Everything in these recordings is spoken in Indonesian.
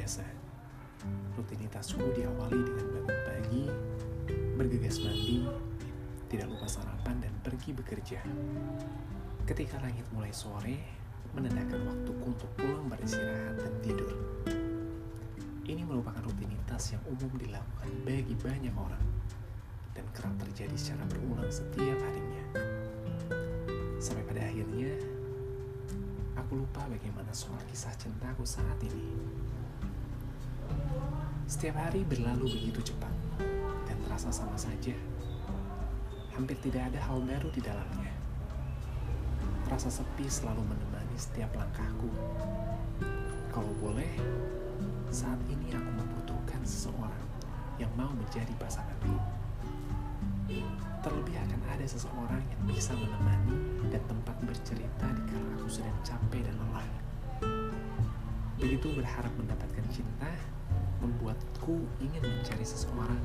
biasa. Rutinitasku diawali dengan bangun pagi, bergegas mandi, tidak lupa sarapan dan pergi bekerja. Ketika langit mulai sore, menandakan waktuku untuk pulang beristirahat dan tidur. Ini merupakan rutinitas yang umum dilakukan bagi banyak orang dan kerap terjadi secara berulang setiap harinya. Sampai pada akhirnya, aku lupa bagaimana soal kisah cintaku saat ini. Setiap hari berlalu begitu cepat dan terasa sama saja. Hampir tidak ada hal baru di dalamnya. Rasa sepi selalu menemani setiap langkahku. Kalau boleh, saat ini aku membutuhkan seseorang yang mau menjadi pasanganku. Terlebih akan ada seseorang yang bisa menemani dan tempat bercerita di kala aku sedang capek dan lelah. Begitu berharap mendapatkan cinta, membuatku ingin mencari seseorang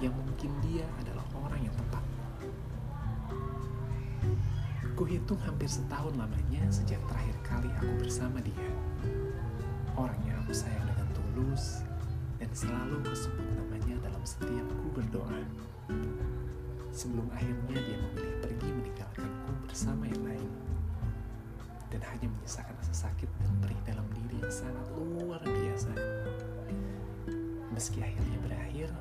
yang mungkin dia adalah orang yang tepat. Kuhitung hampir setahun lamanya sejak terakhir kali aku bersama dia. Orang yang aku sayang dengan tulus dan selalu kusebut namanya dalam setiap ku berdoa. Sebelum akhirnya dia memilih pergi meninggalkanku bersama yang lain. Dan hanya menyisakan rasa sakit dan perih dalam diri yang sangat luar. Meski akhirnya berakhir,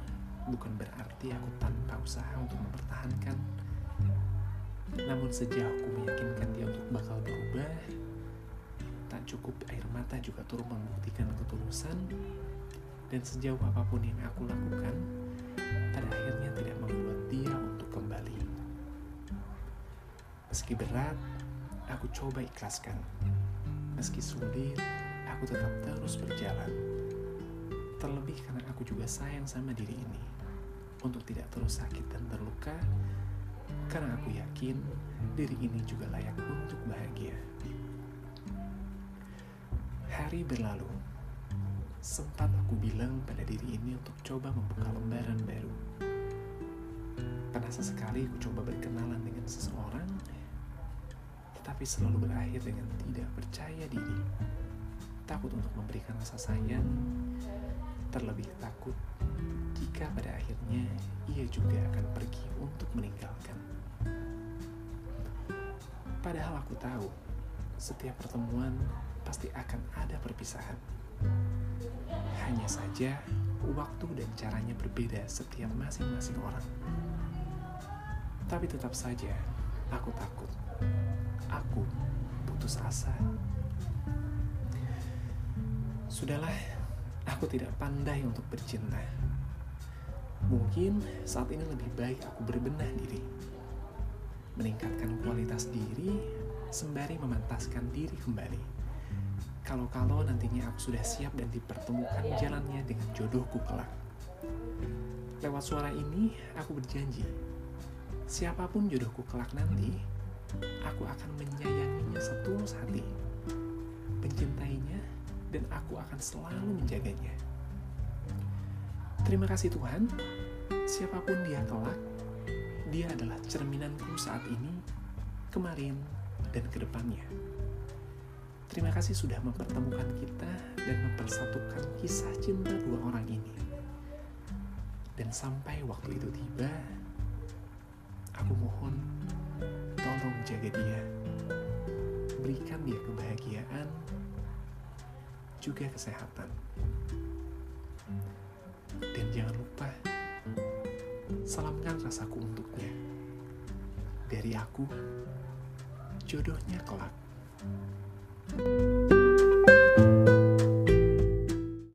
bukan berarti aku tanpa usaha untuk mempertahankan namun sejauh aku meyakinkan dia untuk bakal berubah, tak cukup air mata juga turut membuktikan ketulusan, dan sejauh apa pun yang aku lakukan, pada akhirnya tidak membuat dia untuk kembali. Meski berat, aku coba ikhlaskan. Meski sulit, aku tetap terus berjalan. Terlebih karena aku juga sayang sama diri ini. Untuk tidak terus sakit dan terluka, karena aku yakin diri ini juga layak untuk bahagia. Hari berlalu, sempat aku bilang pada diri ini untuk coba membuka lembaran baru. Pernah sesekali aku coba berkenalan dengan seseorang, tetapi selalu berakhir dengan tidak percaya diri. Takut untuk memberikan rasa sayang, terlebih takut jika pada akhirnya ia juga akan pergi untuk meninggalkan. Padahal aku tahu, setiap pertemuan pasti akan ada perpisahan. Hanya saja, waktu dan caranya berbeda setiap masing-masing orang. Tapi tetap saja, aku takut. Aku putus asa. Sudahlah, aku tidak pandai untuk bercinta. Mungkin saat ini lebih baik aku berbenah diri meningkatkan kualitas diri sembari memantaskan diri kembali. Kalau-kalau nantinya aku sudah siap dan dipertemukan jalannya dengan jodohku kelak. Lewat suara ini, aku berjanji, siapa pun jodohku kelak nanti, aku akan menyayanginya setulus hati, dan aku akan selalu menjaganya. Terima kasih Tuhan, siapa pun dia kelak, dia adalah cerminanku saat ini, kemarin, dan ke depannya. Terima kasih sudah mempertemukan kita dan mempersatukan kisah cinta dua orang ini. Dan sampai waktu itu tiba, aku mohon tolong jaga dia. Berikan dia kebahagiaan, juga kesehatan. Dan jangan lupa, salamkan rasaku untuknya. Dari aku, jodohnya kelak. thank you